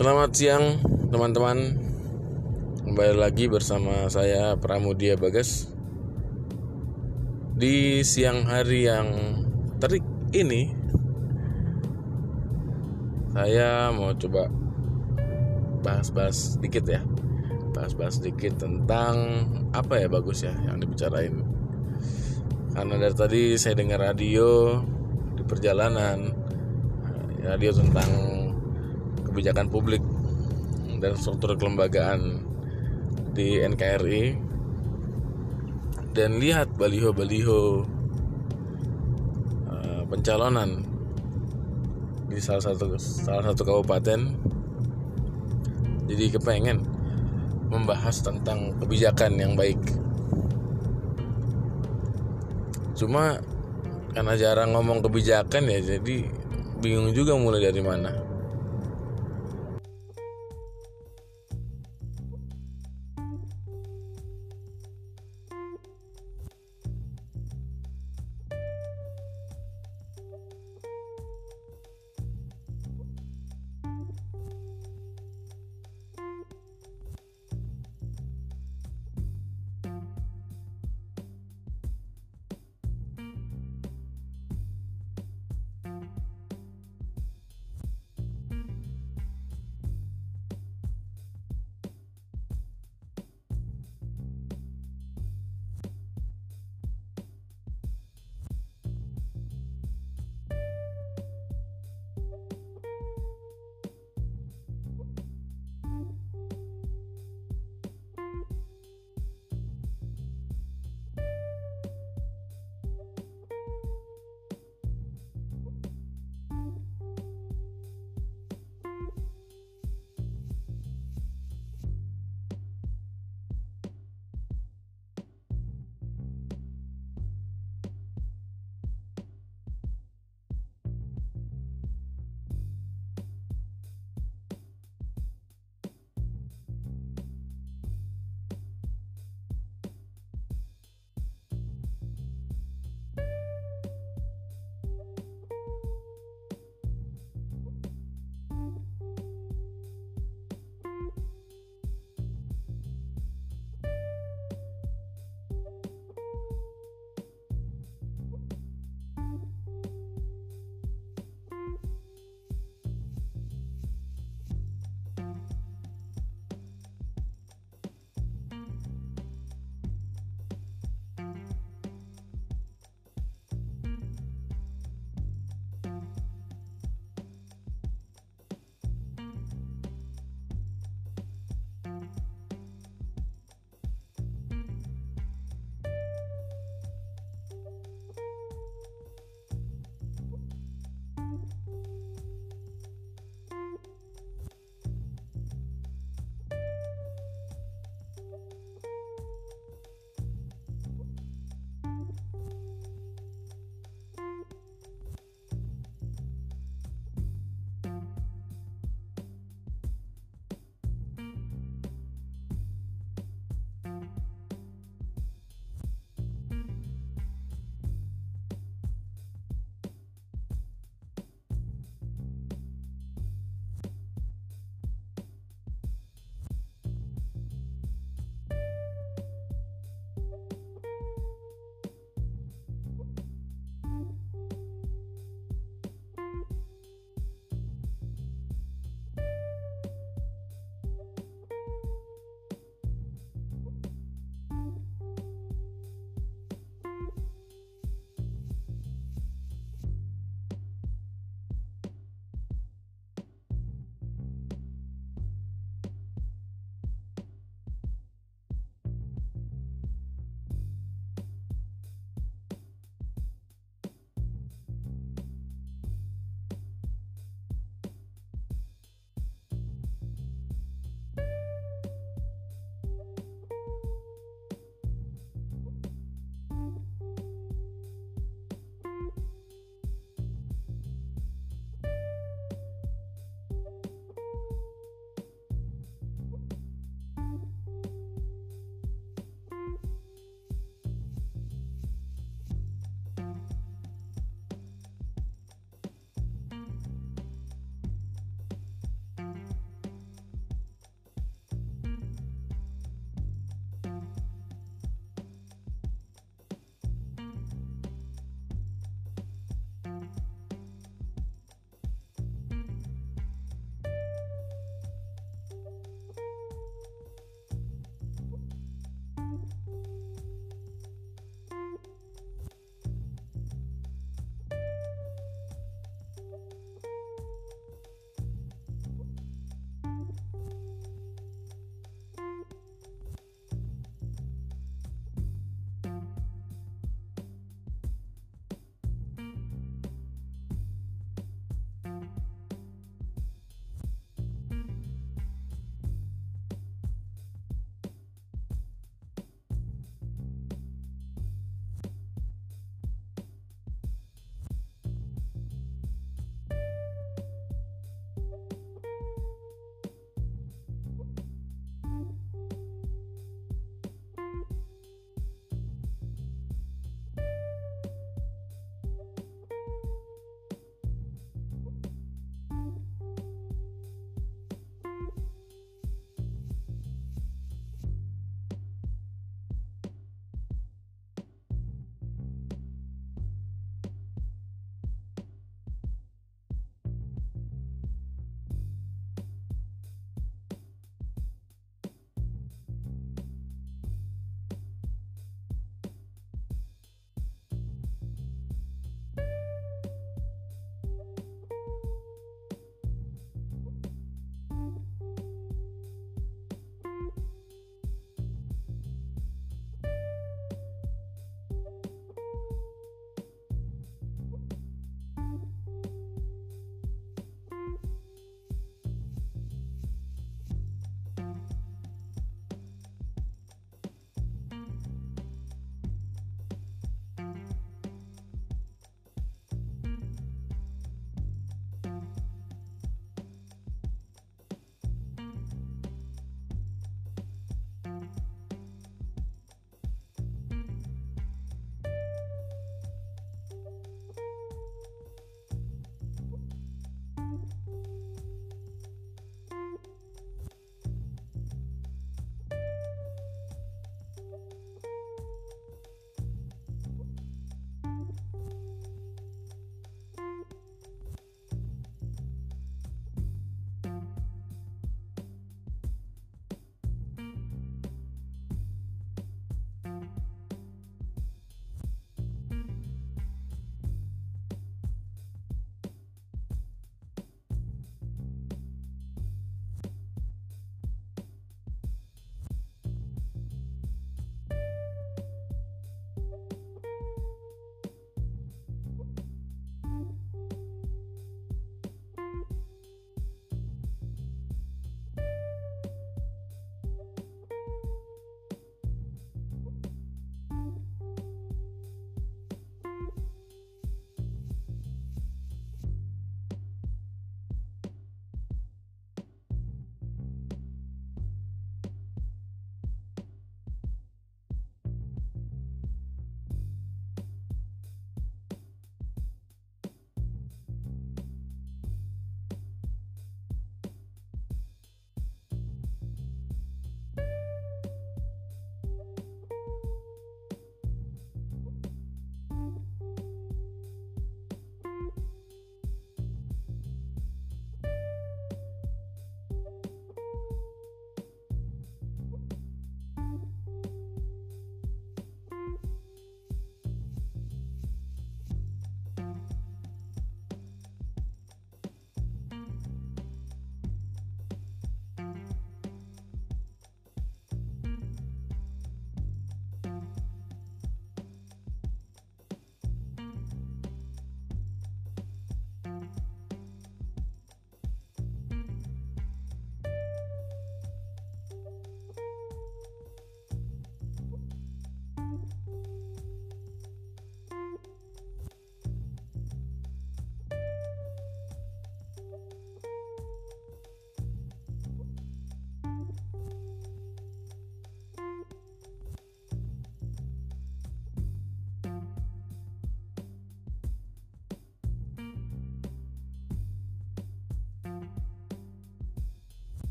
Selamat siang teman-teman. Kembali lagi bersama saya Pramudia Bagas. Di siang hari yang terik ini Saya mau coba bahas-bahas sedikit ya. Bahas-bahas sedikit tentang apa ya bagus ya yang dibicarain. Karena dari tadi saya dengar radio di perjalanan Radio tentang kebijakan publik dan struktur kelembagaan di NKRI dan lihat baliho-baliho uh, pencalonan di salah satu salah satu kabupaten. Jadi kepengen membahas tentang kebijakan yang baik. Cuma karena jarang ngomong kebijakan ya jadi bingung juga mulai dari mana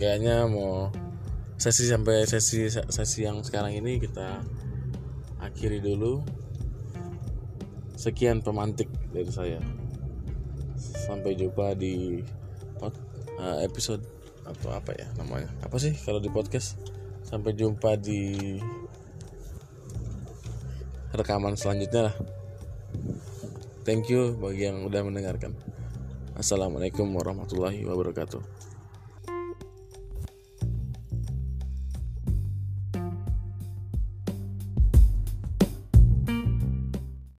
kayaknya mau sesi sampai sesi sesi yang sekarang ini kita akhiri dulu. Sekian pemantik dari saya. Sampai jumpa di eh, episode atau apa ya namanya? Apa sih kalau di podcast? Sampai jumpa di rekaman selanjutnya lah. Thank you bagi yang udah mendengarkan. Assalamualaikum warahmatullahi wabarakatuh